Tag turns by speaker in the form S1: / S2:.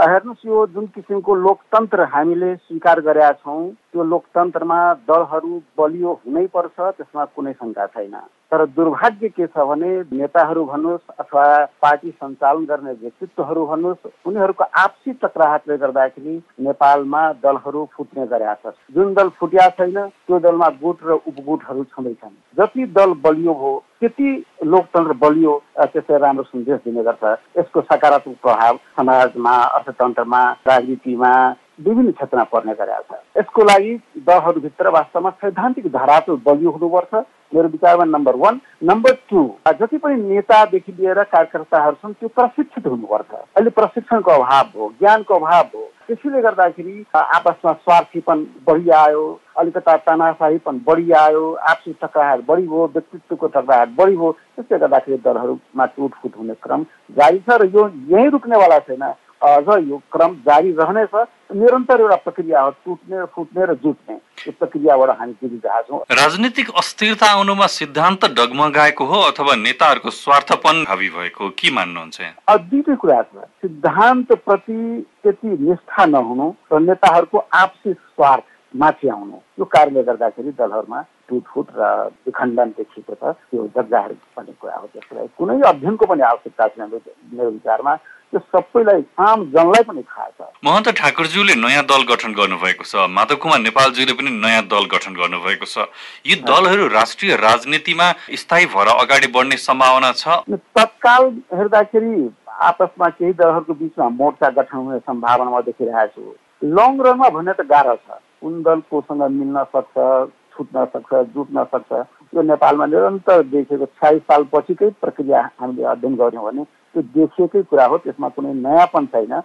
S1: हेर्नुहोस् यो जुन किसिमको लोकतन्त्र हामीले स्वीकार गरेका छौँ त्यो लोकतन्त्रमा दलहरू बलियो हुनैपर्छ त्यसमा कुनै शङ्का छैन। तर दुर्भाग्य के छ भने नेताहरू भन्नुहोस् अथवा पार्टी सञ्चालन गर्ने व्यक्तित्वहरू भन्नुहोस् उनीहरूको आपसी टक्राहटले गर्दाखेरि नेपालमा दलहरू फुट्ने गरेका छ जुन दल फुट्या छैन त्यो दलमा गुट र उपगुटहरू छँदैछन्। जति दल बलियो हो त्यति लोकतन्त्र बलियो त्यसै राम्रो सन्देश दिने गर्छ। यसको सकारात्मक प्रभाव समाजमा अर्थतन्त्रमा राजनीतिमा विभिन्न क्षेत्रमा पर्ने गरेका छ। यसको लागि दलहरूभित्र वास्तवमा सैद्धान्तिक धरातल बलियो हुनुपर्छ। मेरो विचारमा नम्बर वान। नम्बर टू जति पनि नेतादेखि लिएर कार्यकर्ताहरू छन् त्यो प्रशिक्षित हुनुपर्छ। अहिले प्रशिक्षणको अभाव हो ज्ञानको अभाव हो। त्यसैले गर्दाखेरि आपसमा स्वार्थीपन बढिआयो अलिकता तनासाहीपन बढिआयो आपसी टक्राहाट बढी भयो व्यक्तित्वको टक्राहाट बढी भयो त्यसले गर्दाखेरि दलहरूमा टुटफुट हुने क्रम जारी छ र यो यहीँ रुक्नेवाला छैन। अझ यो क्रम जारी रहनेछ। निरन्तर एउटा प्रक्रिया हो टुट्ने फुट्ने र जुट्ने। यो प्रक्रियाबाट हामी जुटिरहेका छौँ
S2: राजनीतिक अस्थिरता आउनुमा सिद्धान्त डगमगाएको हो अथवा नेताहरूको स्वार्थपन हावी भएको के मान्नुहुन्छ?
S1: दुईटै कुरा छ। सिद्धान्त प्रति त्यति निष्ठा नहुनु र नेताहरूको आपसी स्वार्थ माथि आउनु। यो कारणले गर्दाखेरि दलहरूमा टुटफुट र विखण्डन देखिएको छ। त्यो जग्गाहरू पर्ने कुरा हो। त्यसलाई कुनै अध्ययनको पनि आवश्यकता छैन। मेरो विचारमा त्यो सबैलाई आम जनलाई पनि थाहा छ।
S2: महन्त ठाकुरज्यूले नयाँ दल गठन गर्नुभएको छ। माधव कुमार नेपालज्यूले पनि नयाँ दल गठन गर्नुभएको छ। यी दलहरू राष्ट्रिय राजनीतिमा स्थायी भएर अगाडि बढ्ने सम्भावना छ।
S1: तत्काल हेर्दाखेरि आपसमा केही दलहरूको बिचमा मोर्चा गठन हुने सम्भावना म देखिरहेको छु। लङ रनमा भन्ने त गाह्रो छ। कुन दल कोसँग मिल्न सक्छ छुट्न सक्छ जुट्न सक्छ। यो नेपालमा निरन्तर देखेको छयालिस सालपछिकै प्रक्रिया हामीले अध्ययन गऱ्यौँ भने त्यो देखिएकै कुरा हो त्यसमा कुनै नयाँपन छैन।